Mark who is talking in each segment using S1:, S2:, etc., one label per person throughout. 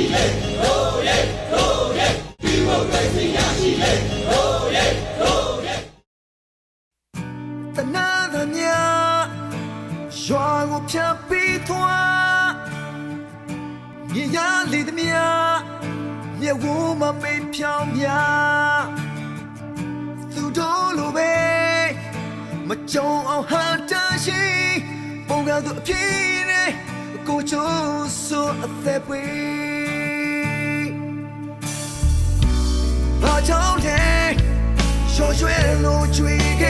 S1: ရှိလေဟိုးရဲဟိုးရဲဒီမောကစီရရှိလေဟိုးရဲဟိုးရဲ
S2: တနာသမျှရွာကိုဖြတ်ပြီးသွားမြေရလေသမျှမြေဝမမေ့ဖြောင်းမြသူတို့လိုပဲမကြုံအောင်ဟန်တရှိပုံကသူအဖြစ် ကိုချောဆိုအသက်ပွေဘာကြောင့်လဲရွှေရွှဲလို့ကြွေခဲ့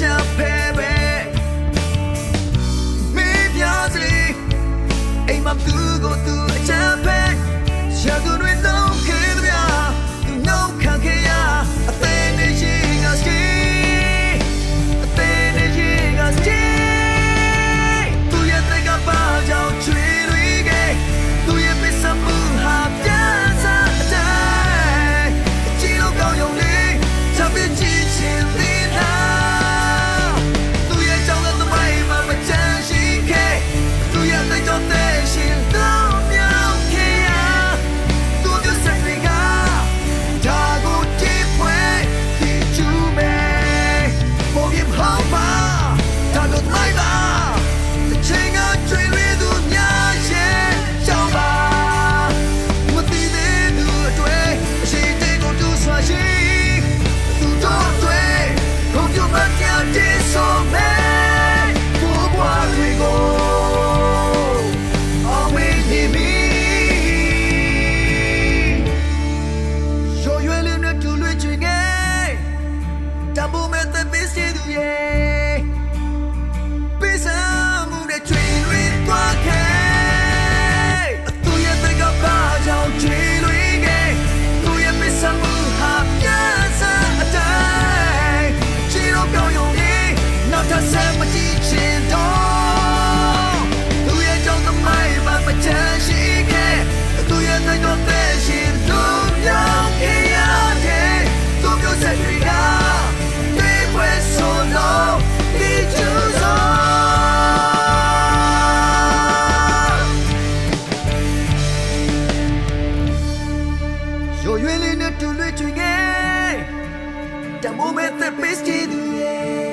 S2: to pay. yeah. Тому ми тепер стідує.